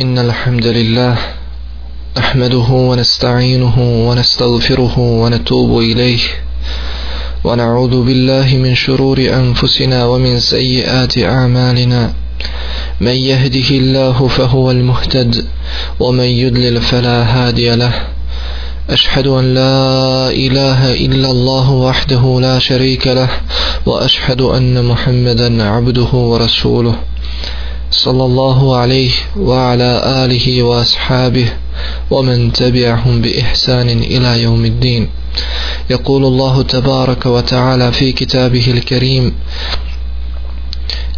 إن الحمد لله نحمده ونستعينه ونستغفره ونتوب إليه ونعوذ بالله من شرور أنفسنا ومن سيئات أعمالنا من يهده الله فهو المهتد ومن يدلل فلا هادي له أشهد أن لا إله إلا الله وحده لا شريك له وأشهد أن محمدا عبده ورسوله صلى الله عليه وعلى آله وأصحابه ومن تبعهم بإحسان إلى يوم الدين. يقول الله تبارك وتعالى في كتابه الكريم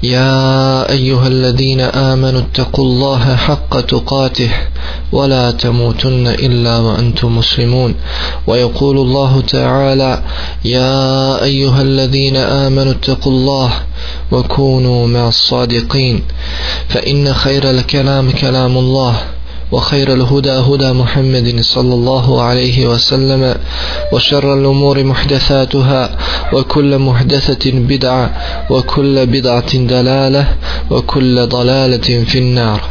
يا أيها الذين آمنوا اتقوا الله حق تقاته ولا تموتن إلا وأنتم مسلمون. ويقول الله تعالى يا أيها الذين آمنوا اتقوا الله وكونوا مع الصادقين. فإن خير الكلام كلام الله. وخير الهدى هدى محمد صلى الله عليه وسلم وشر الأمور محدثاتها وكل محدثة بدعة وكل بدعة دلالة وكل ضلالة في النار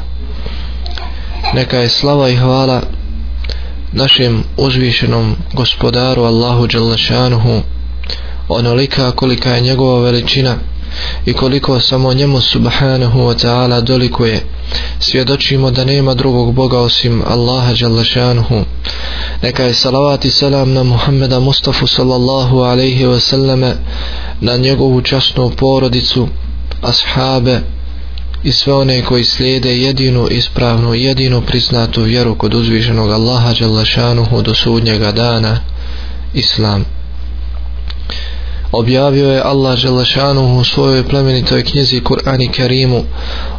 neka je slava i hvala našem uzvišenom gospodaru Allahu Đalešanuhu onolika kolika je njegova veličina i koliko samo njemu subhanahu wa ta'ala dolikuje svjedočimo da nema drugog Boga osim Allaha Đalešanuhu neka je salavat i salam na Muhammeda Mustafa sallallahu alaihi wa sallame na njegovu časnu porodicu ashabe i sve one koji slijede jedinu ispravnu, jedinu priznatu vjeru kod uzvišenog Allaha Đalešanuhu do sudnjega dana, Islam. Objavio je Allah Želešanuhu u svojoj plemenitoj knjizi Kur'ani Kerimu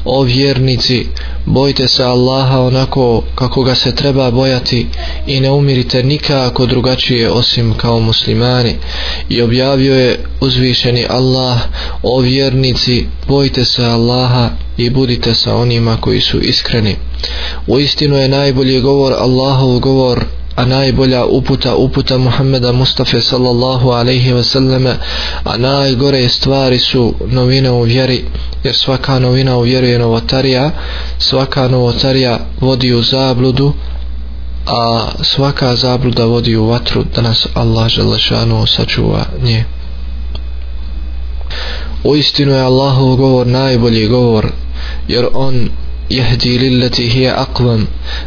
o vjernici, bojte se Allaha onako kako ga se treba bojati i ne umirite nikako drugačije osim kao muslimani i objavio je uzvišeni Allah o vjernici, bojte se Allaha i budite sa onima koji su iskreni. U istinu je najbolji govor Allahov govor, a najbolja uputa uputa Muhammeda Mustafa sallallahu alaihi ve selleme, a najgore stvari su novine u vjeri, jer svaka novina u vjeri je novotarija, svaka novotarija vodi u zabludu, a svaka zabluda vodi u vatru da nas Allah želešanu sačuva nje. U istinu je Allahov govor najbolji govor, jer on jehdi lilleti hije akvam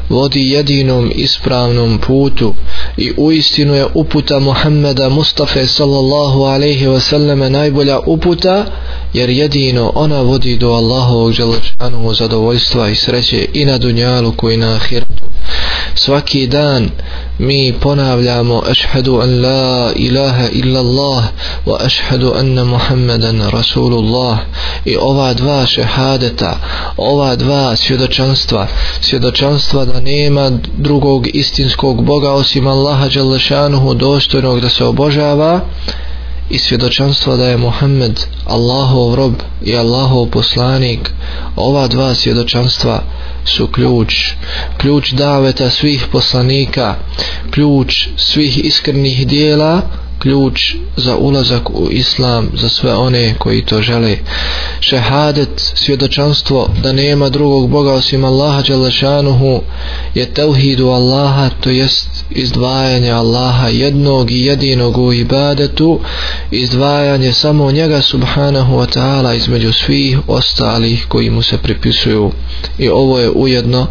vodi jedinom ispravnom putu i uistinu je uputa Muhammeda Mustafa sallallahu alaihi wasallam najbolja uputa jer jedino ona vodi do Allahovog želešanu zadovoljstva i sreće i na dunjalu koji na ahiratu svaki dan mi ponavljamo ašhadu an la ilaha illa Allah wa ašhadu anna Muhammadan Rasulullah. I ova dva šehadeta ova dva svjedočanstva svjedočanstva da nema drugog istinskog Boga osim Allaha Đalešanuhu dostojnog da se obožava i svjedočanstva da je Muhammed Allahov rob i Allahov poslanik. Ova dva svjedočanstva su ključ. Ključ daveta svih poslanika. Ključ svih iskrenih dijela ključ za ulazak u islam za sve one koji to žele. Šehadet svjedočanstvo da nema drugog Boga osim Allaha Đalešanuhu je tevhidu Allaha to jest izdvajanje Allaha jednog i jedinog u ibadetu izdvajanje samo njega subhanahu wa ta'ala između svih ostalih koji mu se pripisuju. I ovo je ujedno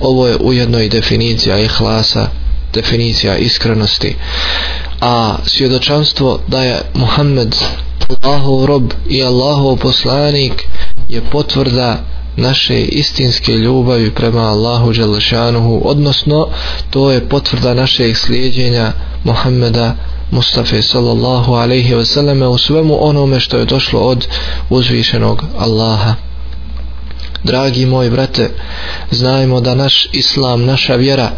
ovo je ujedno i definicija ihlasa definicija iskrenosti a svjedočanstvo da je Muhammed Allahov rob i Allahov poslanik je potvrda naše istinske ljubavi prema Allahu Đelešanuhu odnosno to je potvrda našeg slijedjenja Muhammeda Mustafa sallallahu alaihi ve selleme u svemu onome što je došlo od uzvišenog Allaha dragi moji brate znajmo da naš islam naša vjera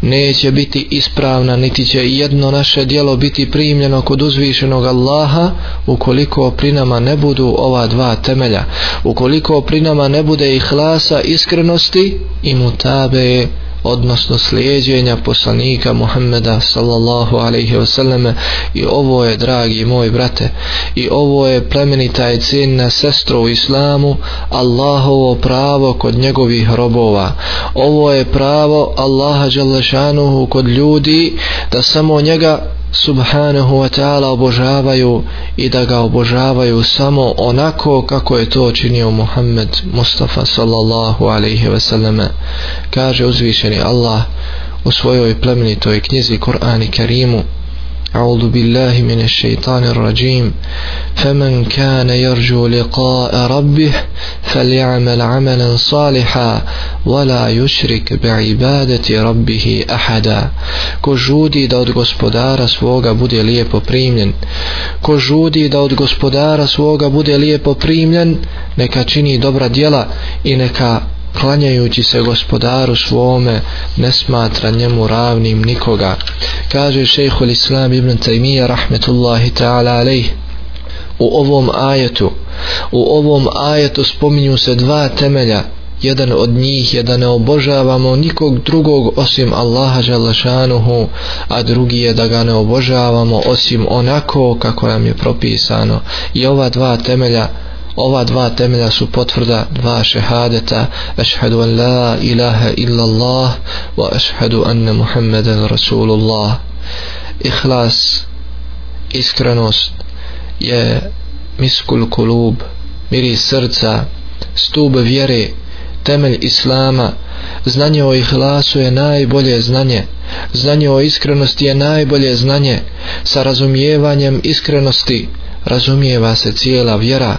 neće biti ispravna niti će jedno naše dijelo biti primljeno kod uzvišenog Allaha ukoliko pri nama ne budu ova dva temelja. Ukoliko pri nama ne bude ihlasa iskrenosti i mutabe odnosno slijedjenja poslanika Muhammeda sallallahu alaihi wasallam i ovo je dragi moj brate i ovo je plemenita i cijenna sestro u islamu Allahovo pravo kod njegovih robova. Ovo je pravo Allaha Đalešanuhu kod ljudi da samo njega subhanahu wa ta'ala obožavaju i da ga obožavaju samo onako kako je to činio Muhammed Mustafa sallallahu alaihi ve selleme kaže uzvišeni Allah u svojoj plemenitoj knjizi Kur'an i Kerimu أعوذ بالله من الشيطان الرجيم فمن كان يرجو لقاء ربه فليعمل عملا صالحا ولا يشرك بعبادة ربه أحدا ko žudi da od gospodara svoga bude lijepo primljen ko žudi da od gospodara svoga bude lijepo primljen neka čini dobra djela i neka klanjajući se gospodaru svome ne smatra njemu ravnim nikoga kaže šejhul islam ibn Taymiyyah rahmetullahi ta'ala alejh u ovom ajetu u ovom ajetu spominju se dva temelja jedan od njih je da ne obožavamo nikog drugog osim Allaha Đalašanuhu, a drugi je da ga ne obožavamo osim onako kako nam je propisano. I ova dva temelja ova dva temelja su potvrda dva šehadeta. Ašhadu an la ilaha illa Allah wa ašhadu anna muhammeden rasulullah. Ihlas iskrenost je miskul kulub miri srca stub vjere temelj islama. Znanje o ihlasu je najbolje znanje. Znanje o iskrenosti je najbolje znanje. Sa razumijevanjem iskrenosti razumijeva se cijela vjera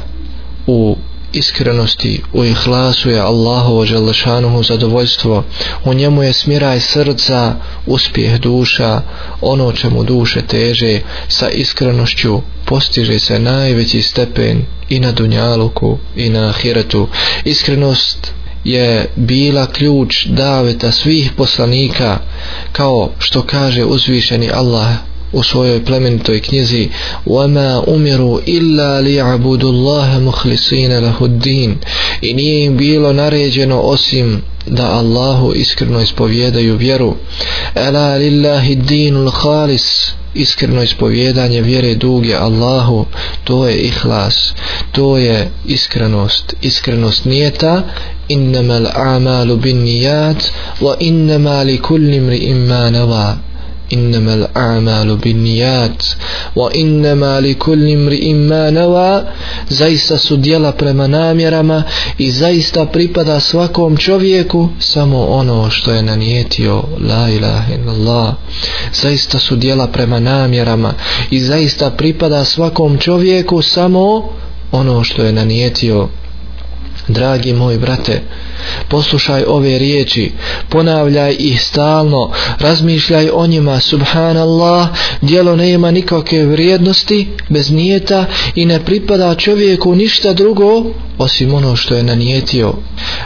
u iskrenosti, u ihlasu je Allahovo želešanuhu zadovoljstvo, u njemu je smiraj srca, uspjeh duša, ono čemu duše teže, sa iskrenošću postiže se najveći stepen i na dunjaluku i na ahiretu. Iskrenost je bila ključ daveta svih poslanika, kao što kaže uzvišeni Allah u svojoj plemenitoj knjizi وَمَا أُمِرُوا إِلَّا لِيَعْبُدُ اللَّهَ مُخْلِصِينَ لَهُ الدِّينَ i nije im bilo naređeno osim da Allahu iskreno ispovjedaju vjeru أَلَا لِلَّهِ الدِّينُ الْخَالِسِ iskreno ispovjedanje vjere duge Allahu to je ihlas to je iskrenost iskrenost nijeta innama al-a'malu bin nijat wa innama li kulli mri imma nava إنما الأعمال بالنيات وإنما لكل امرئ ما نوى zaista su djela prema namjerama i zaista pripada svakom čovjeku samo ono što je nanijetio la ilaha illallah zaista su djela prema namjerama i zaista pripada svakom čovjeku samo ono što je nanijetio dragi moj brate poslušaj ove riječi ponavljaj ih stalno razmišljaj o njima subhanallah dijelo ne ima nikakve vrijednosti bez nijeta i ne pripada čovjeku ništa drugo osim ono što je nanijetio.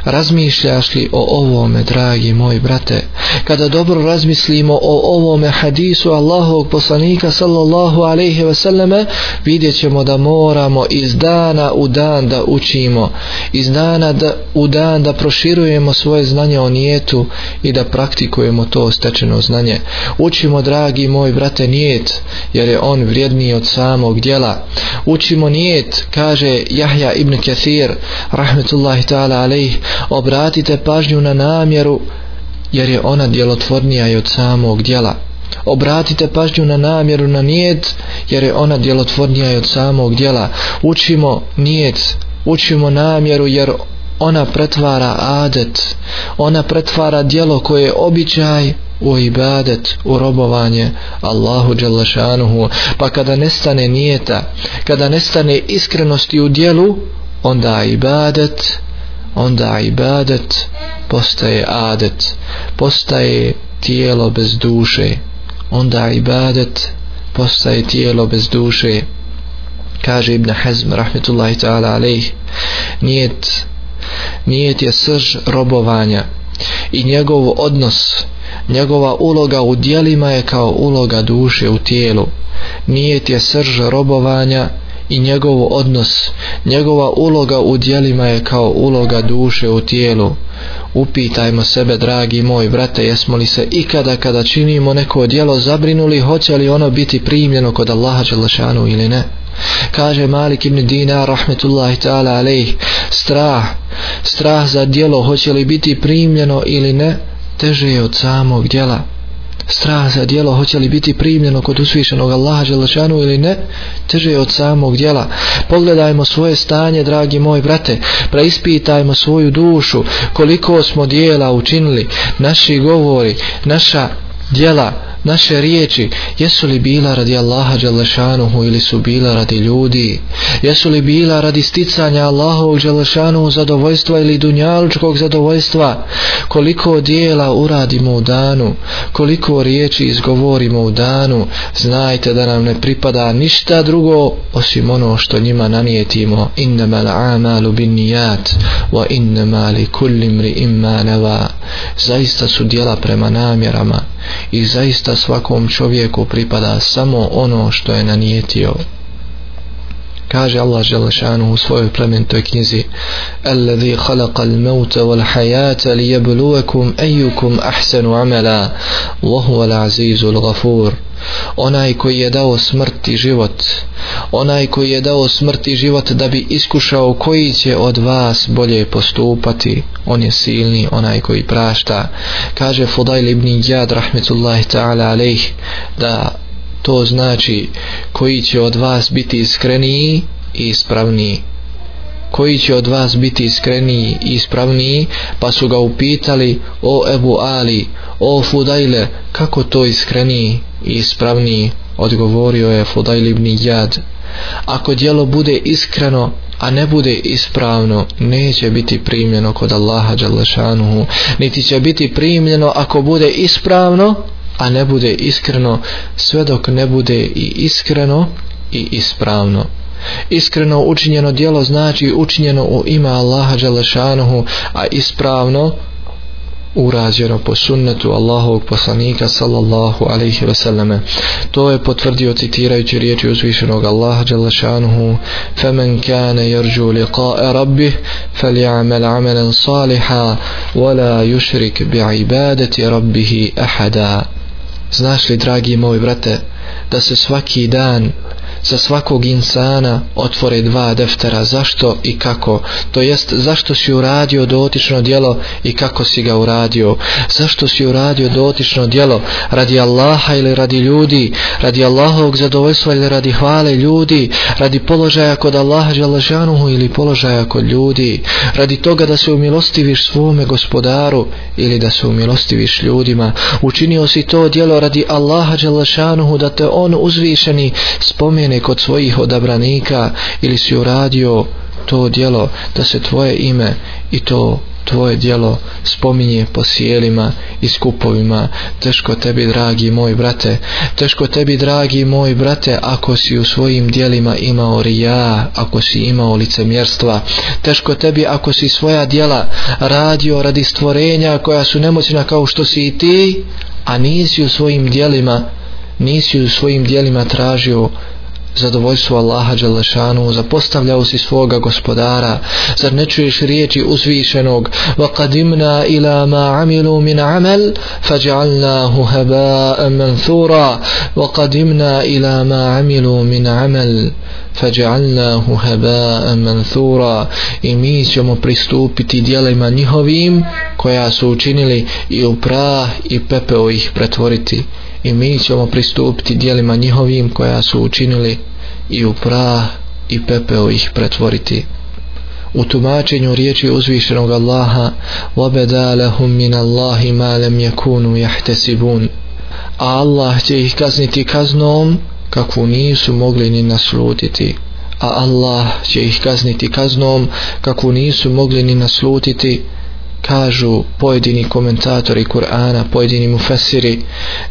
Razmišljaš li o ovome dragi moj brate? Kada dobro razmislimo o ovome hadisu Allahovog poslanika sallallahu alaihi ve selleme vidjet ćemo da moramo iz dana u dan da učimo iz dana da, u dan da proširujemo svoje znanje o nijetu i da praktikujemo to stečeno znanje. Učimo dragi moj brate nijet jer je on vrijedniji od samog djela. Učimo nijet kaže Jahja ibn Kathir rahmetullahi ta'ala alaih obratite pažnju na namjeru jer je ona djelotvornija i od samog djela. Obratite pažnju na namjeru na nijet jer je ona djelotvornija i od samog djela. Učimo nijet učimo namjeru jer ona pretvara adet. Ona pretvara djelo koje je običaj u ibadet, u robovanje Allahu Đalešanuhu pa kada nestane nijeta kada nestane iskrenosti u djelu onda ibadet onda ibadet postaje adet. Postaje tijelo bez duše onda ibadet postaje tijelo bez duše. Kaže Ibn Hazm rahmetullahi ta'ala alaih nijet nijet je srž robovanja i njegov odnos njegova uloga u dijelima je kao uloga duše u tijelu nijet je srž robovanja i njegov odnos, njegova uloga u dijelima je kao uloga duše u tijelu. Upitajmo sebe, dragi moj brate, jesmo li se ikada kada činimo neko djelo zabrinuli, hoće li ono biti primljeno kod Allaha Đelešanu ili ne? Kaže Malik ibn Dina, rahmetullahi ta'ala, alejh, strah, strah za djelo hoće li biti primljeno ili ne, teže je od samog djela strah za dijelo hoće li biti primljeno kod usvišenog Allaha Želešanu ili ne, teže je od samog dijela. Pogledajmo svoje stanje, dragi moji brate, preispitajmo svoju dušu, koliko smo dijela učinili, naši govori, naša dijela, naše riječi jesu li bila radi Allaha Đalešanuhu ili su bila radi ljudi? Jesu li bila radi sticanja Allahovog Đalešanuhu zadovoljstva ili dunjalučkog zadovoljstva? Koliko dijela uradimo u danu? Koliko riječi izgovorimo u danu? Znajte da nam ne pripada ništa drugo osim ono što njima namijetimo innama l'amalu bin nijat wa innama li kullim ri imma neva zaista su dijela prema namjerama i zaista svakom čovjeku pripada samo ono što je nanijetio. Kaže Allah Želešanu u svojoj plementoj knjizi Alladhi khalaqa al-mauta wal-hayata liyabluwakum ayyukum ahsanu amala wa huwa al-azizu al-ghafur onaj koji je dao smrt i život onaj koji je dao smrt i život da bi iskušao koji će od vas bolje postupati on je silni onaj koji prašta. Kaže Fudail ibn Jad rahmetullahi ta'ala alejh da to znači koji će od vas biti iskreniji i ispravniji koji će od vas biti iskreniji i ispravniji pa su ga upitali o Ebu Ali o Fudajle, kako to iskreniji ispravniji odgovorio je Fudail ibn Jad ako djelo bude iskreno a ne bude ispravno neće biti primljeno kod Allaha Đalešanuhu niti će biti primljeno ako bude ispravno a ne bude iskreno sve dok ne bude i iskreno i ispravno. Iskreno učinjeno djelo znači učinjeno u ime Allaha Đalešanuhu a ispravno urađeno po sunnetu Allahovog poslanika sallallahu alaihi ve selleme to je potvrdio citirajući riječi uzvišenog Allaha Đalešanuhu فَمَنْ كَانَ يَرْجُوا لِقَاءَ رَبِّهِ فَلْيَعْمَلْ عَمَلًا صَالِحًا وَلَا يُشْرِكْ بِعِبَادَةِ رَبِّهِ أَحَدًا Znaš li, dragi moj brate, da se svaki dan za svakog insana otvore dva deftera. Zašto i kako? To jest zašto si uradio dotično djelo i kako si ga uradio? Zašto si uradio dotično djelo? Radi Allaha ili radi ljudi? Radi Allahovog zadovoljstva ili radi hvale ljudi? Radi položaja kod Allaha žalažanuhu ili položaja kod ljudi? Radi toga da se umilostiviš svome gospodaru ili da se umilostiviš ljudima? Učinio si to djelo radi Allaha žalažanuhu da te on uzvišeni spomene spomene kod svojih odabranika ili si uradio to djelo da se tvoje ime i to tvoje djelo spominje po sjelima i skupovima. Teško tebi dragi moj brate teško tebi dragi moj brate ako si u svojim djelima imao rija ako si imao licemjerstva. Teško tebi ako si svoja djela radio radi stvorenja koja su nemoćna kao što si i ti a nisi u svojim djelima, nisi u svojim djelima tražio zadovoljstvo Allaha Đalešanu, zapostavljao si svoga gospodara, zar ne čuješ riječi uzvišenog, وَقَدِمْنَا إِلَى مَا عَمِلُوا مِنْ عَمَلْ فَجَعَلْنَاهُ هَبَاءً مَنْثُورًا وَقَدِمْنَا إِلَى مَا عَمِلُوا مِنْ عَمَلْ فَجَعَلْنَاهُ هَبَاءً مَنْثُورًا i mi ćemo pristupiti dijelima njihovim koja su učinili i u prah i pepeo ih pretvoriti i mi ćemo pristupiti dijelima njihovim koja su učinili i u prah i pepeo ih pretvoriti u tumačenju riječi uzvišenog Allaha وَبَدَا لَهُمْ مِنَ اللَّهِ مَا لَمْ يَكُونُوا يَحْتَسِبُونَ a Allah će ih kazniti kaznom kakvu nisu mogli ni naslutiti a Allah će ih kazniti kaznom kakvu nisu mogli ni naslutiti kažu pojedini komentatori Kur'ana, pojedini mufesiri,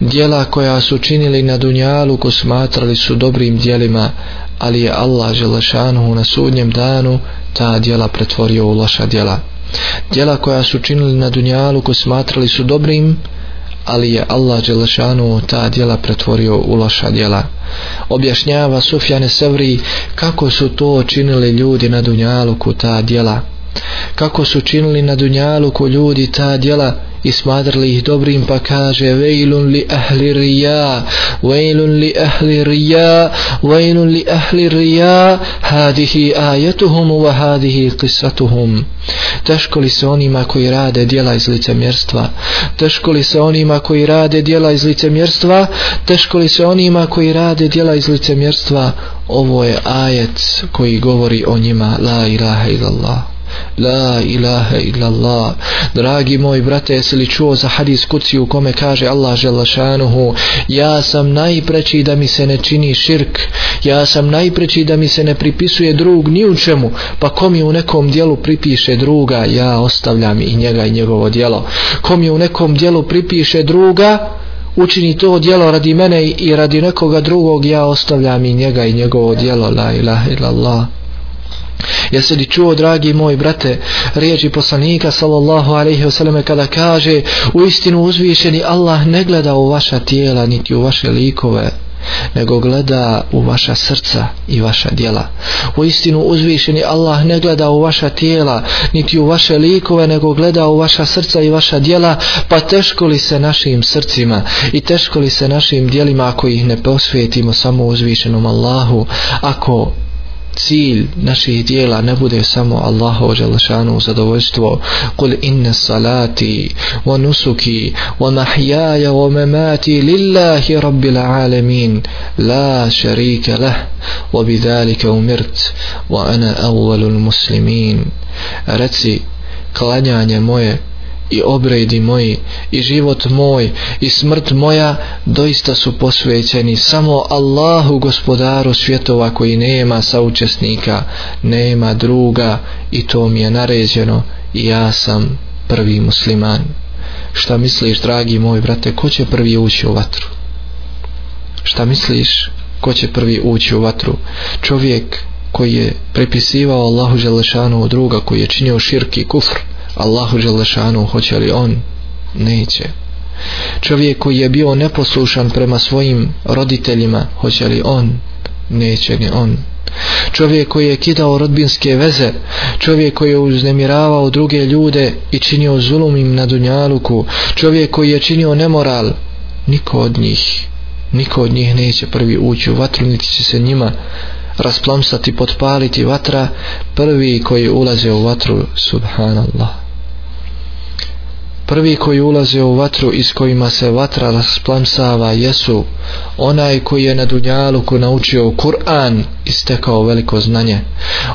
dijela koja su činili na dunjalu ko smatrali su dobrim dijelima, ali je Allah želešanuhu na sudnjem danu ta dijela pretvorio u loša dijela. Dijela koja su činili na dunjalu ko smatrali su dobrim, ali je Allah Đelešanu ta djela pretvorio u loša djela. Objašnjava Sufjane Sevri kako su to činili ljudi na Dunjaluku ta djela. Kako su činili na dunjalu ko ljudi ta djela i smatrali ih dobrim pa kaže vejlun li ahli rija vejlun li ahli rija vejlun li ahli rija hadihi ajetuhum wa hadihi qisatuhum teško li se onima koji rade djela iz licemjerstva? Teško li se onima koji rade djela iz licemjerstva? Teško li se onima koji rade djela iz licemjerstva? Ovo je ajet koji govori o njima la ilaha illallah. La ilaha illallah. Dragi moj brate, jesi li čuo za hadis kuci u kome kaže Allah želašanuhu Ja sam najpreći da mi se ne čini širk. Ja sam najpreći da mi se ne pripisuje drug ni u čemu. Pa kom je u nekom dijelu pripiše druga Ja ostavljam i njega i njegovo dijelo. Kom je u nekom dijelu pripiše druga Učini to djelo radi mene i radi nekoga drugog Ja ostavljam i njega i njegovo djelo, La ilaha illallah. Jesi li čuo, dragi moj brate, riječi poslanika sallallahu alaihi wasallam kada kaže u istinu uzvišeni Allah ne gleda u vaša tijela niti u vaše likove nego gleda u vaša srca i vaša djela. U istinu uzvišeni Allah ne gleda u vaša tijela niti u vaše likove nego gleda u vaša srca i vaša djela pa teško li se našim srcima i teško li se našim djelima ako ih ne posvetimo samo uzvišenom Allahu ako cilj naših dijela ne bude samo Allahu dželešanu zadovoljstvo. Kul inna salati wa nusuki wa mahyaya wa mamati lillahi rabbil alamin. La sharika lah. Wa bidhalika umirt. Wa ana awwalul muslimin. Reci klanjanje moje i obredi moji i život moj i smrt moja doista su posvećeni samo Allahu gospodaru svjetova koji nema saučesnika nema druga i to mi je naređeno i ja sam prvi musliman. Šta misliš dragi moj brate ko će prvi ući u vatru? Šta misliš ko će prvi ući u vatru? Čovjek koji je prepisivao Allahu Želešanu druga koji je činio širki kufr Allahu Đelešanu hoće li on? Neće. Čovjek koji je bio neposlušan prema svojim roditeljima, hoće li on? Neće ni on. Čovjek koji je kidao rodbinske veze, čovjek koji je uznemiravao druge ljude i činio zulum im na dunjaluku, čovjek koji je činio nemoral, niko od njih, niko od njih neće prvi ući u vatru, niti će se njima rasplamsati, potpaliti vatra, prvi koji ulaze u vatru, subhanallah prvi koji ulaze u vatru iz kojima se vatra rasplamsava jesu onaj koji je na Dunjaluku naučio Kur'an i stekao veliko znanje.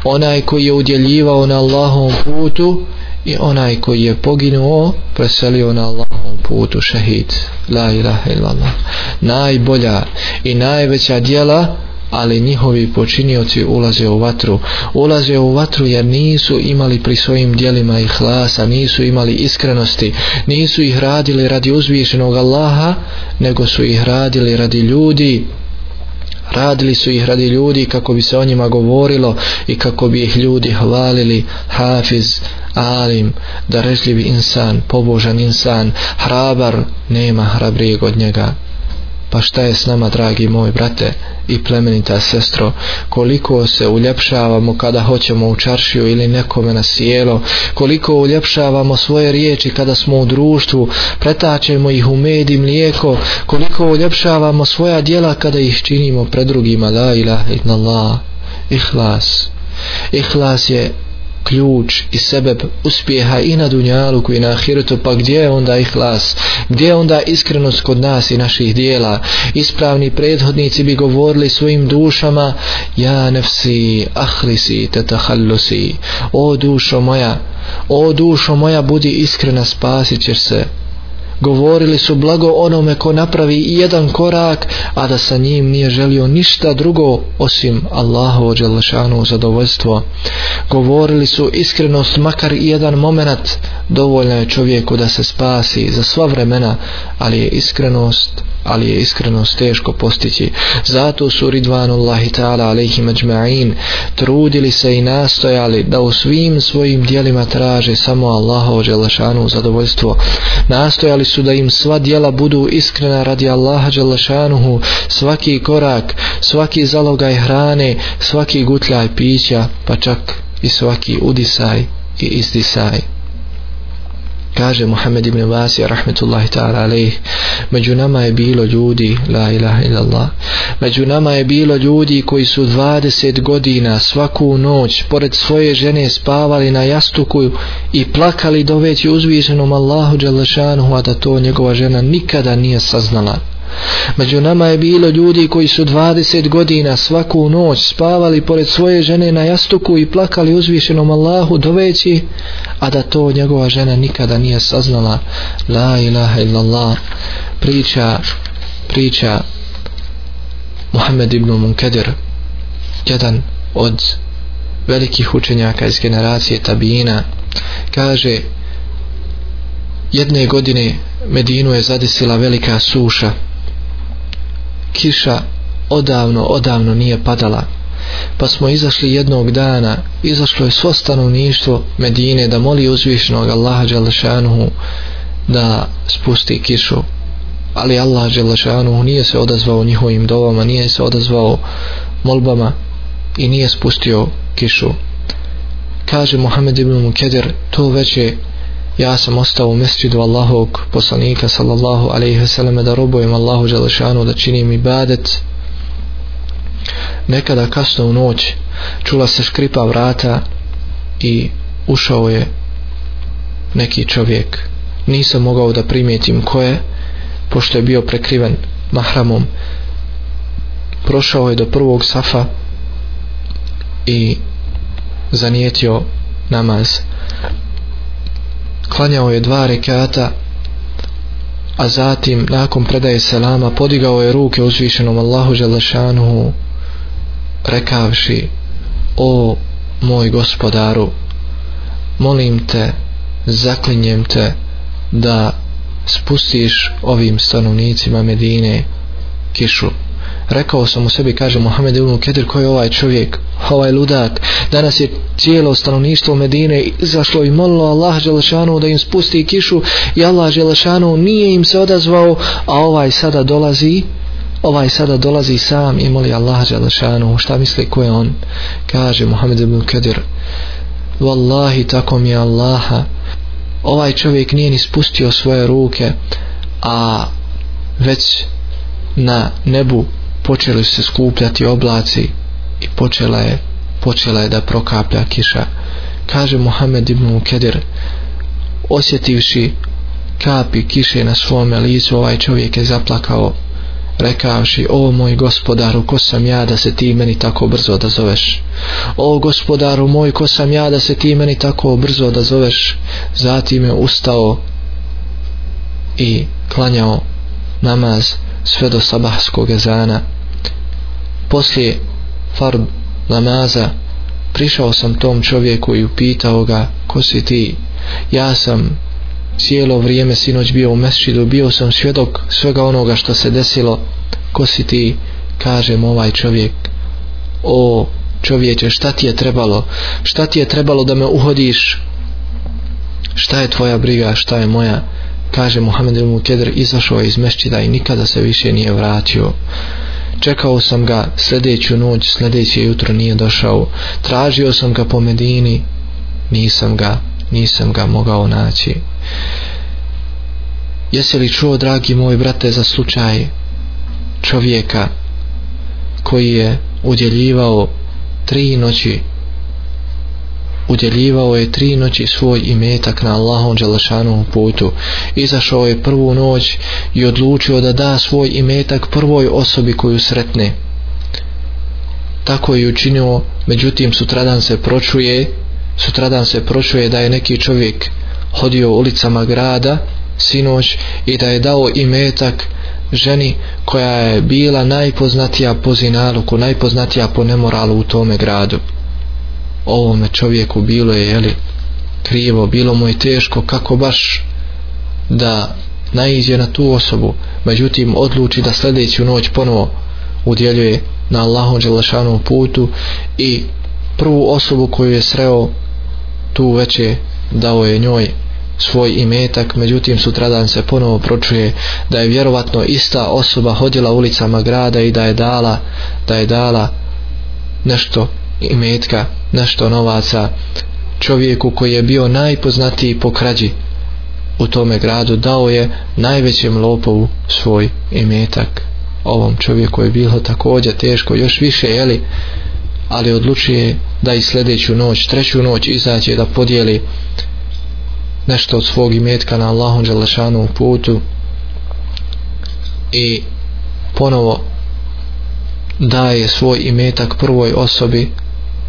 Onaj koji je udjeljivao na Allahom putu i onaj koji je poginuo preselio na Allahom putu šehid. La ilaha illallah. Najbolja i najveća dijela ali njihovi počinioci ulaze u vatru. Ulaze u vatru jer nisu imali pri svojim dijelima i hlasa nisu imali iskrenosti nisu ih radili radi uzvišenog Allaha nego su ih radili radi ljudi. Radili su ih radi ljudi kako bi se o njima govorilo i kako bi ih ljudi hvalili. Hafiz, alim, darežljivi insan, pobožan insan, hrabar, nema hrabrijeg od njega pa šta je s nama dragi moj brate i plemenita sestro? Koliko se uljepšavamo kada hoćemo u čaršiju ili nekome na sjelo? Koliko uljepšavamo svoje riječi kada smo u društvu? Pretačemo ih u med i mlijeko? Koliko uljepšavamo svoja djela kada ih činimo pred drugima? La ilaha illallah. Ihlas. Ihlas je ključ i sebeb uspjeha i na dunjalu koji na ahiretu pa gdje je onda ihlas? Gdje je onda iskrenost kod nas i naših dijela? Ispravni prethodnici bi govorili svojim dušama ja nefsi ahlisi tetahallusi o dušo moja o dušo moja budi iskrena spasit ćeš se govorili su blago onome ko napravi jedan korak a da sa njim nije želio ništa drugo osim Allahovo dželešanu zadovoljstvo. Govorili su iskrenost makar i jedan moment dovoljno je čovjeku da se spasi za sva vremena ali je iskrenost ali je iskrenost teško postići. Zato su ridvanullahi ta'ala alaihi ajma'in trudili se i nastojali da u svim svojim dijelima traže samo Allahovo dželešanu zadovoljstvo. Nastojali su da im sva dijela budu iskrena radi Allaha Đalašanuhu, svaki korak, svaki zalogaj hrane, svaki gutljaj pića, pa čak i svaki udisaj i izdisaj kaže Muhammed ibn Vasija rahmetullahi ta'ala alaih među nama je bilo ljudi la ilaha illallah među nama je bilo ljudi koji su 20 godina svaku noć pored svoje žene spavali na jastuku i plakali doveći uzvišenom Allahu Đalešanuhu a da to njegova žena nikada nije saznala. Među nama je bilo ljudi koji su 20 godina svaku noć spavali pored svoje žene na jastuku i plakali uzvišenom Allahu doveći, a da to njegova žena nikada nije saznala. La ilaha illallah. Priča, priča Muhammed ibn Munkadir, jedan od velikih učenjaka iz generacije Tabina, kaže jedne godine Medinu je zadesila velika suša kiša odavno, odavno nije padala. Pa smo izašli jednog dana, izašlo je svo stanovništvo Medine da moli uzvišenog Allaha Đalešanuhu da spusti kišu. Ali Allah Đalešanuhu nije se odazvao njihovim dovama, nije se odazvao molbama i nije spustio kišu. Kaže Muhammed ibn Mukedir, to već je ja sam ostao u mesčidu Allahovog poslanika sallallahu alaihi ve da robujem Allahu Đelešanu da činim ibadet. Nekada kasno u noć čula se škripa vrata i ušao je neki čovjek. Nisam mogao da primijetim ko je pošto je bio prekriven mahramom. Prošao je do prvog safa i zanijetio namaz klanjao je dva rekata a zatim nakon predaje selama podigao je ruke uzvišenom Allahu Želešanuhu rekavši o moj gospodaru molim te zaklinjem te da spustiš ovim stanovnicima Medine kišu rekao sam u sebi kaže Mohamed ibn Kedir ko je ovaj čovjek ovaj ludak? Danas je cijelo stanovništvo Medine izašlo i molilo Allah Želešanu da im spusti kišu i Allah Želešanu nije im se odazvao a ovaj sada dolazi ovaj sada dolazi sam i moli Allah Želešanu šta misli ko je on? Kaže Mohamed ibn Kedir Wallahi tako mi je Allaha. Ovaj čovjek nije ni spustio svoje ruke a već na nebu počeli se skupljati oblaci i počela je počela je da prokaplja kiša. Kaže Muhammed ibn Kedir osjetivši kapi kiše na svome licu ovaj čovjek je zaplakao rekavši o moj gospodaru ko sam ja da se ti meni tako brzo da zoveš o gospodaru moj ko sam ja da se ti meni tako brzo da zoveš zatim je ustao i klanjao namaz sve do sabahskog ezana. Poslije fard namaza prišao sam tom čovjeku i upitao ga ko si ti? Ja sam cijelo vrijeme sinoć bio u mesčidu bio sam svjedok svega onoga što se desilo. Ko si ti? Kažem ovaj čovjek. O čovječe šta ti je trebalo? Šta ti je trebalo da me uhodiš? Šta je tvoja briga? Šta je moja? Kaže Muhammed ibn Kedr izašao je iz mešćida i nikada se više nije vratio. Čekao sam ga sljedeću noć sljedeće jutro nije došao. Tražio sam ga po Medini nisam ga nisam ga mogao naći. Jesi li čuo dragi moj brate za slučaj čovjeka koji je udjeljivao tri noći udjeljivao je tri noći svoj imetak na Allahom Đalašanom putu. Izašao je prvu noć i odlučio da da svoj imetak prvoj osobi koju sretne. Tako je učinio, međutim sutradan se pročuje, sutradan se pročuje da je neki čovjek hodio ulicama grada sinoć i da je dao imetak ženi koja je bila najpoznatija po zinaluku, najpoznatija po nemoralu u tome gradu ovome čovjeku bilo je jeli, krivo, bilo mu je teško kako baš da naiđe na tu osobu. Međutim odluči da sljedeću noć ponovo udjeljuje na Allahom Đelešanom putu i prvu osobu koju je sreo tu veće dao je njoj svoj imetak. Međutim sutradan se ponovo pročuje da je vjerovatno ista osoba hodila ulicama grada i da je dala da je dala nešto imetka nešto novaca čovjeku koji je bio najpoznatiji po krađi. U tome gradu dao je najvećem lopovu svoj imetak. Ovom čovjeku je bilo također teško još više jeli ali odlučuje da i sljedeću noć treću noć izađe da podijeli nešto od svog imetka na Allahom Đalešanu putu i ponovo daje svoj imetak prvoj osobi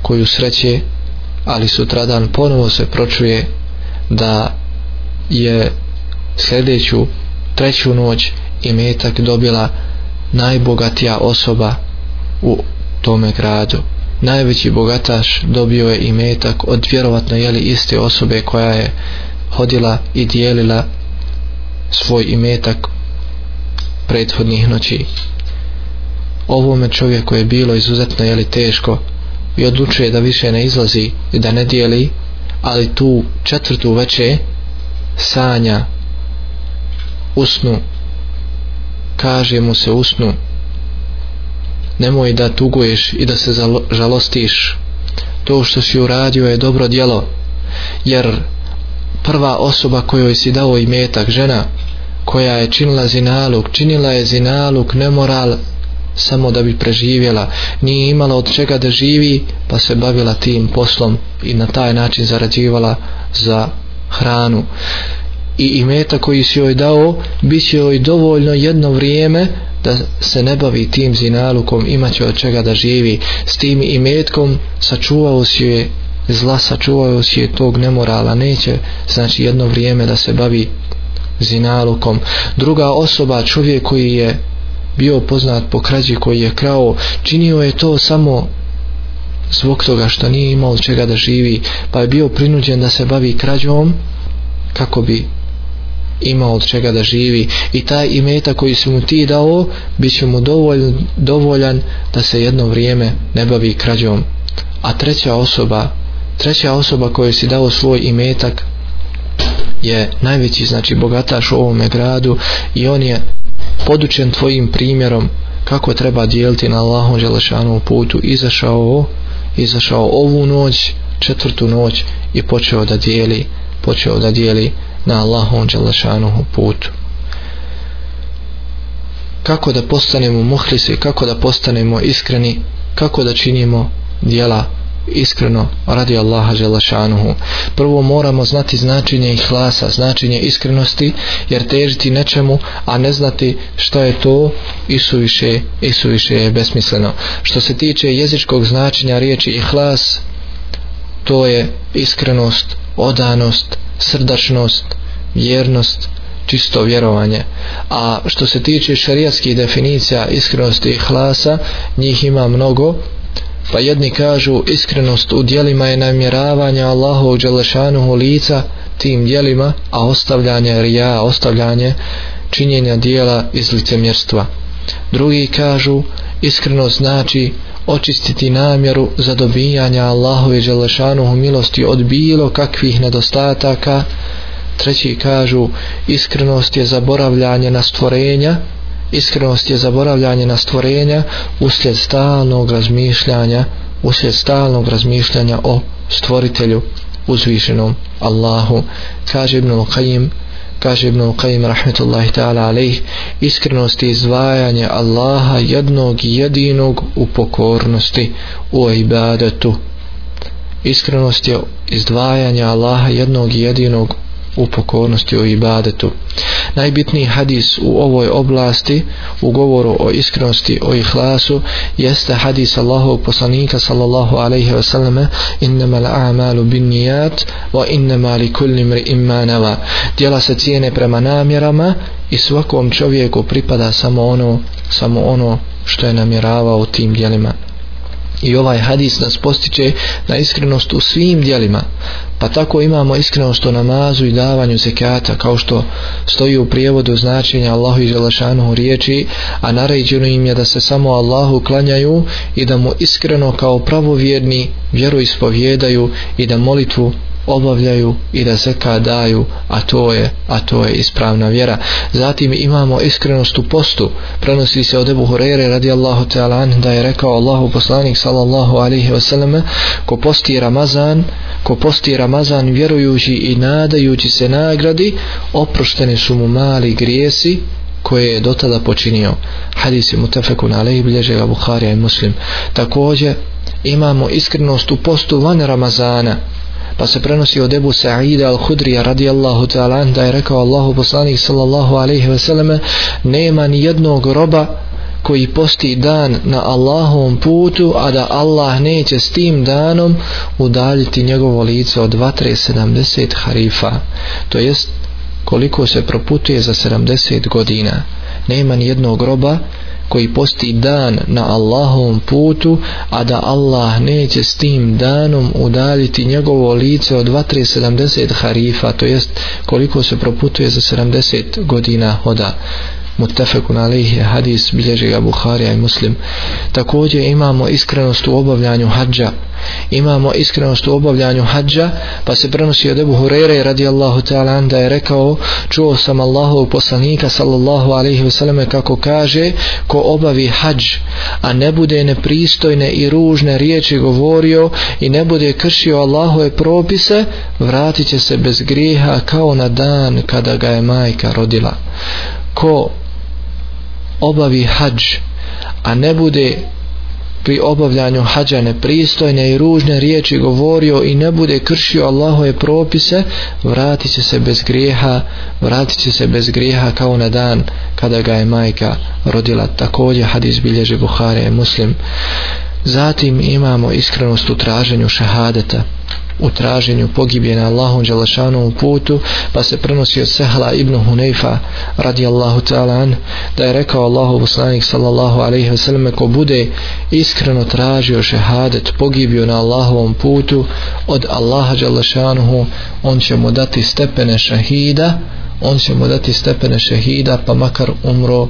koju sreće ali sutradan ponovo se pročuje da je sljedeću treću noć imetak dobila najbogatija osoba u tome gradu. Najveći bogataš dobio je imetak od vjerovatno jeli iste osobe koja je hodila i dijelila svoj imetak prethodnih noći. Ovome čovjeku je bilo izuzetno jeli teško i odlučuje da više ne izlazi i da ne dijeli ali tu četvrtu veče sanja usnu kaže mu se usnu nemoj da tuguješ i da se žalostiš. To što si uradio je dobro djelo jer prva osoba kojoj si dao imetak žena koja je činila zinaluk činila je zinaluk nemoral samo da bi preživjela. Nije imala od čega da živi pa se bavila tim poslom i na taj način zarađivala za hranu. I imeta koji si joj dao bit će joj dovoljno jedno vrijeme da se ne bavi tim zinalukom imaće od čega da živi. S tim imetkom sačuvao si je zla sačuvao si je tog nemorala. Neće znači jedno vrijeme da se bavi zinalukom. Druga osoba čovjek koji je bio poznat po krađi koji je krao činio je to samo zbog toga što nije imao čega da živi pa je bio prinuđen da se bavi krađom kako bi imao od čega da živi. I taj imeta koji su mu ti dao bit će mu dovolj, dovoljan da se jedno vrijeme ne bavi krađom. A treća osoba treća osoba koju si dao svoj imetak je najveći znači bogataš u ovome gradu i on je podučen tvojim primjerom kako treba dijeliti na Allahom želešanu putu. Izašao izašao ovu noć četvrtu noć i počeo da dijeli počeo da dijeli na Allahom želešanu putu. Kako da postanemo muhlisi kako da postanemo iskreni kako da činimo dijela iskreno radi Allaha Želešanuhu. Prvo moramo znati značenje ihlasa, značenje iskrenosti, jer težiti nečemu, a ne znati šta je to, isuviše, isuviše je besmisleno. Što se tiče jezičkog značenja riječi ihlas, to je iskrenost, odanost, srdačnost, vjernost, čisto vjerovanje. A što se tiče šarijatskih definicija iskrenosti i hlasa, njih ima mnogo, pa jedni kažu iskrenost u dijelima je namjeravanje Allahovog Đelešanuhu lica tim dijelima, a ostavljanje rija, ostavljanje činjenja dijela iz licemjerstva. Drugi kažu iskrenost znači očistiti namjeru za dobijanje Allahove Đelešanuhu milosti od bilo kakvih nedostataka. Treći kažu iskrenost je zaboravljanje na stvorenja iskrenost je zaboravljanje na stvorenja uslijed stalnog razmišljanja uslijed stalnog razmišljanja o stvoritelju uzvišenom Allahu. Kaže Ibn Qayyim kaže Ibn Qayyim rahmetullahi ta'ala alaih iskrenost je izdvajanje Allaha jednog jedinog u pokornosti u ibadetu. Iskrenost je izdvajanje Allaha jednog jedinog u pokornosti o ibadetu. Najbitniji hadis u ovoj oblasti u govoru o iskrenosti o ihlasu jeste hadis Allahov poslanika sallallahu alaihi wa sallam innama l'a'malu bin nijat wa innama li kulli mri nawa. djela se cijene prema namjerama i svakom čovjeku pripada samo ono samo ono što je namjeravao tim djelima i ovaj hadis nas postiče na iskrenost u svim dijelima. Pa tako imamo iskrenost u namazu i davanju zekata kao što stoji u prijevodu značenja Allahu i Želešanuhu riječi a naređeno im je da se samo Allahu klanjaju i da mu iskreno kao pravovjerni vjeru ispovjedaju i da molitvu obavljaju i da zeka daju a to je a to je ispravna vjera. Zatim imamo iskrenost u postu. Prenosi se od Ebu Hurere radijallahu ta'ala da je rekao Allahu poslanik sallallahu alaihi wasallam ko posti Ramazan ko posti Ramazan vjerujući i nadajući se nagradi oprošteni su mu mali grijesi koje je dotada počinio. Hadis je mutafekun alaihi bilježe ga Bukharija i Muslim. Također imamo iskrenost u postu van Ramazana pa se prenosi od Ebu Sa'ida al-Hudrija radijallahu ta'ala da je rekao Allahu poslanik sallallahu alaihi ve nema ni jednog roba koji posti dan na Allahovom putu a da Allah neće s tim danom udaljiti njegovo lice od 2370 harifa to jest koliko se proputuje za 70 godina. Nema ni jednog roba koji posti dan na Allahovom putu, a da Allah neće s tim danom udaljiti njegovo lice od 2370 harifa, to jest koliko se proputuje za 70 godina hoda mutafekun alaihi hadis bilježi ga Buharija i Muslim. Također imamo iskrenost u obavljanju hađa. Imamo iskrenost u obavljanju hađa pa se prenosi od Ebu Hurere radijallahu ta'ala da je rekao čuo sam Allahov poslanika sallallahu alaihi wasallam kako kaže ko obavi hađ a ne bude nepristojne i ružne riječi govorio i ne bude kršio Allahove propise vratit će se bez grijeha kao na dan kada ga je majka rodila. Ko obavi hađ a ne bude pri obavljanju hađa nepristojne i ružne riječi govorio i ne bude kršio Allahove propise vratit će se bez grijeha vratit će se bez grijeha kao na dan kada ga je majka rodila. Također hadis bilježi Buhare muslim. Zatim imamo iskrenost u traženju šahadeta u traženju pogibje na Allahom Đalašanovom putu pa se prenosi od Sehla ibn Huneyfa radijallahu ta'ala an da je rekao Allahu poslanik sallallahu alaihi ve selleme ko bude iskreno tražio šehadet pogibio na Allahovom putu od Allaha Đalašanuhu on će mu dati stepene šahida on će mu dati stepene šehida pa makar umro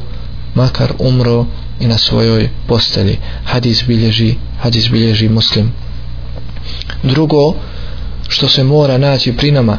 makar umro i na svojoj postelji. Hadis bilježi hadis bilježi muslim drugo što se mora naći pri nama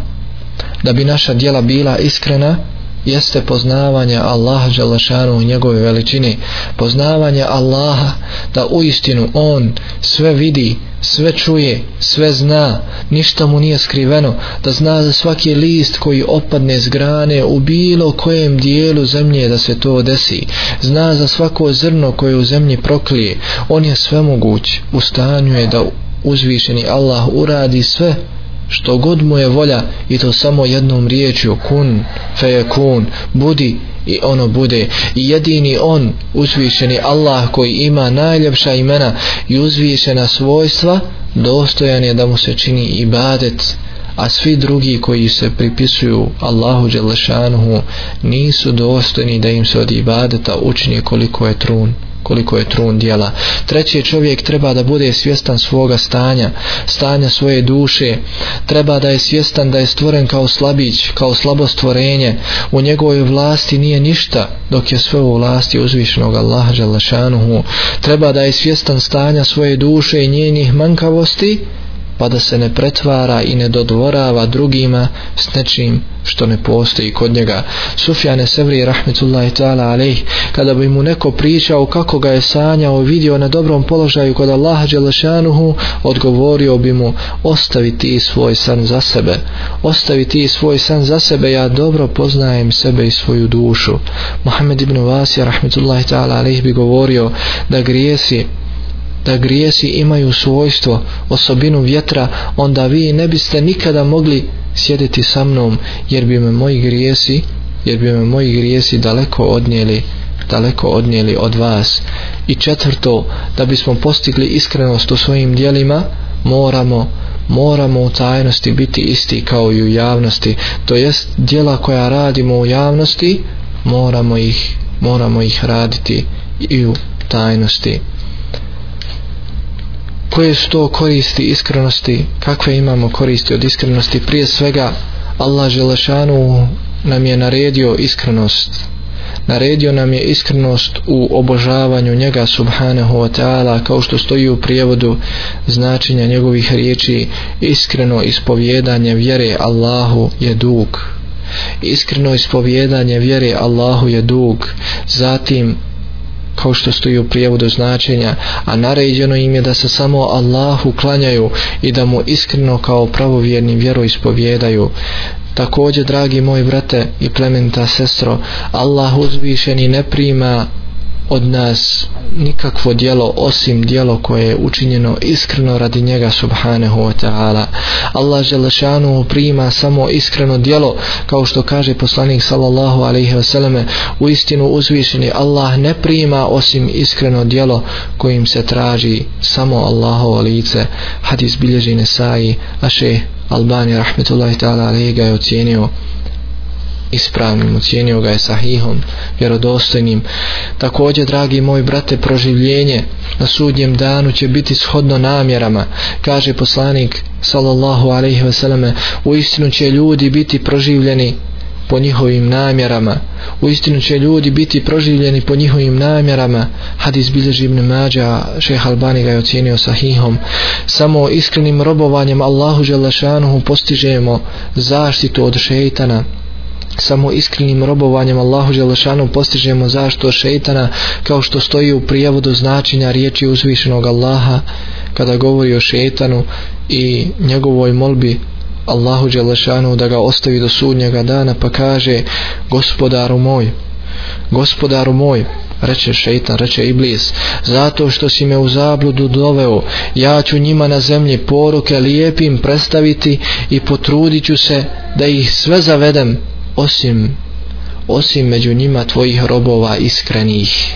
da bi naša djela bila iskrena jeste poznavanje Allaha Đalašanu u njegove veličine. Poznavanje Allaha da u istinu On sve vidi sve čuje, sve zna. Ništa mu nije skriveno da zna za svaki list koji opadne z grane u bilo kojem dijelu zemlje da se to desi. Zna za svako zrno koje u zemlji proklije. On je svemoguć, u stanju je da uzvišeni Allah uradi sve što god mu je volja i to samo jednom riječju kun fe kun budi i ono bude. I jedini on uzvišeni Allah koji ima najljepša imena i uzvišena svojstva dostojan je da mu se čini ibadet a svi drugi koji se pripisuju Allahu Đelešanuhu nisu dostojni da im se od ibadeta učini koliko je trun koliko je trun dijela. Treći čovjek treba da bude svjestan svoga stanja, stanja svoje duše. Treba da je svjestan da je stvoren kao slabić, kao slabo stvorenje. U njegovoj vlasti nije ništa, dok je sve u vlasti uzvišenog Allaha Đalašanuhu. Treba da je svjestan stanja svoje duše i njenih mankavosti, pa da se ne pretvara i ne dodvorava drugima s nečim što ne postoji kod njega. Sufjane Sevri rahmetullahi ta'ala alejh kada bi mu neko pričao kako ga je sanjao vidio na dobrom položaju kod Allaha Đelešanuhu odgovorio bi mu ostavi ti svoj san za sebe ostavi ti svoj san za sebe ja dobro poznajem sebe i svoju dušu Muhammed ibn Vasija rahmetullahi ta'ala alejh bi govorio da grijesi da grijesi imaju svojstvo, osobinu vjetra, onda vi ne biste nikada mogli sjediti sa mnom, jer bi me moji grijesi, jer bi me moji grijesi daleko odnijeli, daleko odnijeli od vas. I četvrto, da bismo postigli iskrenost u svojim dijelima, moramo moramo u tajnosti biti isti kao i u javnosti to jest dijela koja radimo u javnosti moramo ih moramo ih raditi i u tajnosti koje su to koristi iskrenosti? Kakve imamo koristi od iskrenosti? Prije svega Allah Želešanu nam je naredio iskrenost. Naredio nam je iskrenost u obožavanju njega subhanahu wa ta'ala kao što stoji u prijevodu značenja njegovih riječi iskreno ispovjedanje vjere Allahu je dug. Iskreno ispovjedanje vjere Allahu je dug. Zatim kao što stoji u prijevodu značenja, a naređeno im je da se samo Allahu klanjaju i da mu iskreno kao pravovjerni vjeru ispovjedaju. Također, dragi moji brate i plementa sestro, Allah uzvišeni ne prima od nas nikakvo dijelo osim dijelo koje je učinjeno iskreno radi njega subhanahu wa ta'ala. Allah želešanu prima samo iskreno dijelo kao što kaže poslanik sallallahu alaihi wasallam u istinu uzvišeni Allah ne prima osim iskreno dijelo kojim se traži samo Allahovo lice. Hadis bilježi Nesai a še Albani rahmetullahi ta'ala alaihi ga je ocijenio ispravnim, ocijenio ga je sahihom, vjerodostojnim. Također, dragi moji brate, proživljenje na sudnjem danu će biti shodno namjerama, kaže poslanik sallallahu alaihi wasallam, u istinu će ljudi biti proživljeni po njihovim namjerama. U istinu će ljudi biti proživljeni po njihovim namjerama. Hadis bilježi ibn Mađa, šeha Albani ga je ocijenio sahihom. Samo iskrenim robovanjem Allahu Želešanuhu postižemo zaštitu od šeitana samo iskrenim robovanjem Allahu Đelešanu postižemo zašto šeitana kao što stoji u prijevodu značenja riječi uzvišenog Allaha kada govori o šeitanu i njegovoj molbi Allahu Đelešanu da ga ostavi do sudnjega dana pa kaže gospodaru moj gospodaru moj reče šeitan, reče iblis zato što si me u zabludu doveo ja ću njima na zemlji poruke lijepim predstaviti i potrudit se da ih sve zavedem osim osim među njima tvojih robova iskrenih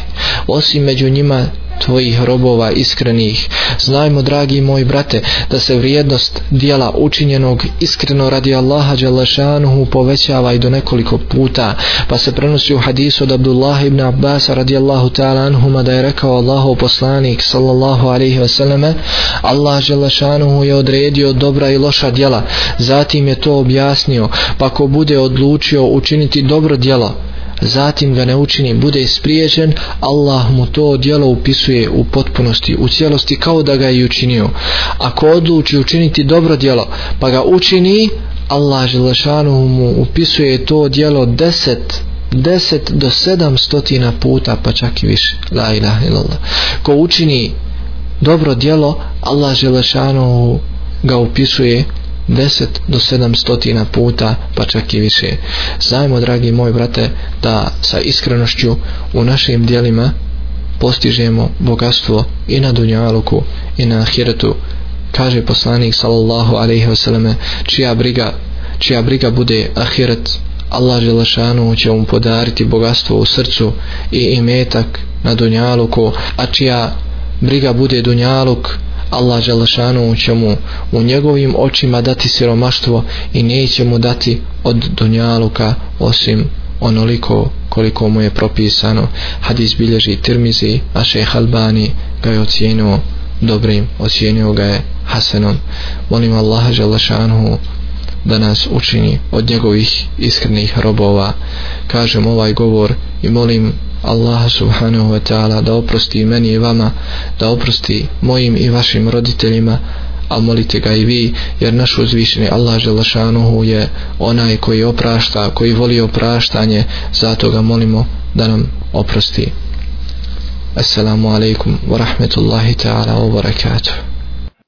osim među njima tvojih robova iskrenih. Znajmo, dragi moji brate, da se vrijednost dijela učinjenog iskreno radi Allaha Đalešanuhu povećava i do nekoliko puta. Pa se prenosi u hadisu od Abdullah ibn Abbas radijallahu ta'ala anhuma da je rekao Allahu poslanik sallallahu alaihi wasallam Allah Đalešanuhu je odredio dobra i loša dijela. Zatim je to objasnio. Pa ko bude odlučio učiniti dobro dijelo, zatim ga ne učini, bude spriječen, Allah mu to djelo upisuje u potpunosti, u cijelosti kao da ga je učinio. Ako odluči učiniti dobro djelo, pa ga učini, Allah Želešanu mu upisuje to djelo deset, deset do sedam stotina puta, pa čak i više. La ilaha illallah. Ko učini dobro djelo, Allah Želešanu ga upisuje 10 do 700 puta pa čak i više. Znajmo dragi moji brate da sa iskrenošću u našim dijelima postižemo bogatstvo i na dunjaluku i na ahiretu kaže poslanik sallallahu alaihi vseleme, čija briga čija briga bude ahiret Allah Želešanu će mu podariti bogatstvo u srcu i imetak na dunjaluku a čija briga bude dunjaluk Allah Želešanu će mu u njegovim očima dati siromaštvo i neće mu dati od dunjaluka osim onoliko koliko mu je propisano. Hadis bilježi Tirmizi a šeh Albani ga je ocijenio dobrim ocijenio ga je Hasanom. Molim Allaha Želešanu da nas učini od njegovih iskrenih robova. Kažem ovaj govor i molim Allah subhanahu wa ta'ala da oprosti meni i vama da oprosti mojim i vašim roditeljima a molite ga i vi jer naš uzvišeni Allah Želešanuhu je onaj koji oprašta koji voli opraštanje zato ga molimo da nam oprosti. Assalamu alaikum wa rahmetullahi ta'ala wa barakatuh.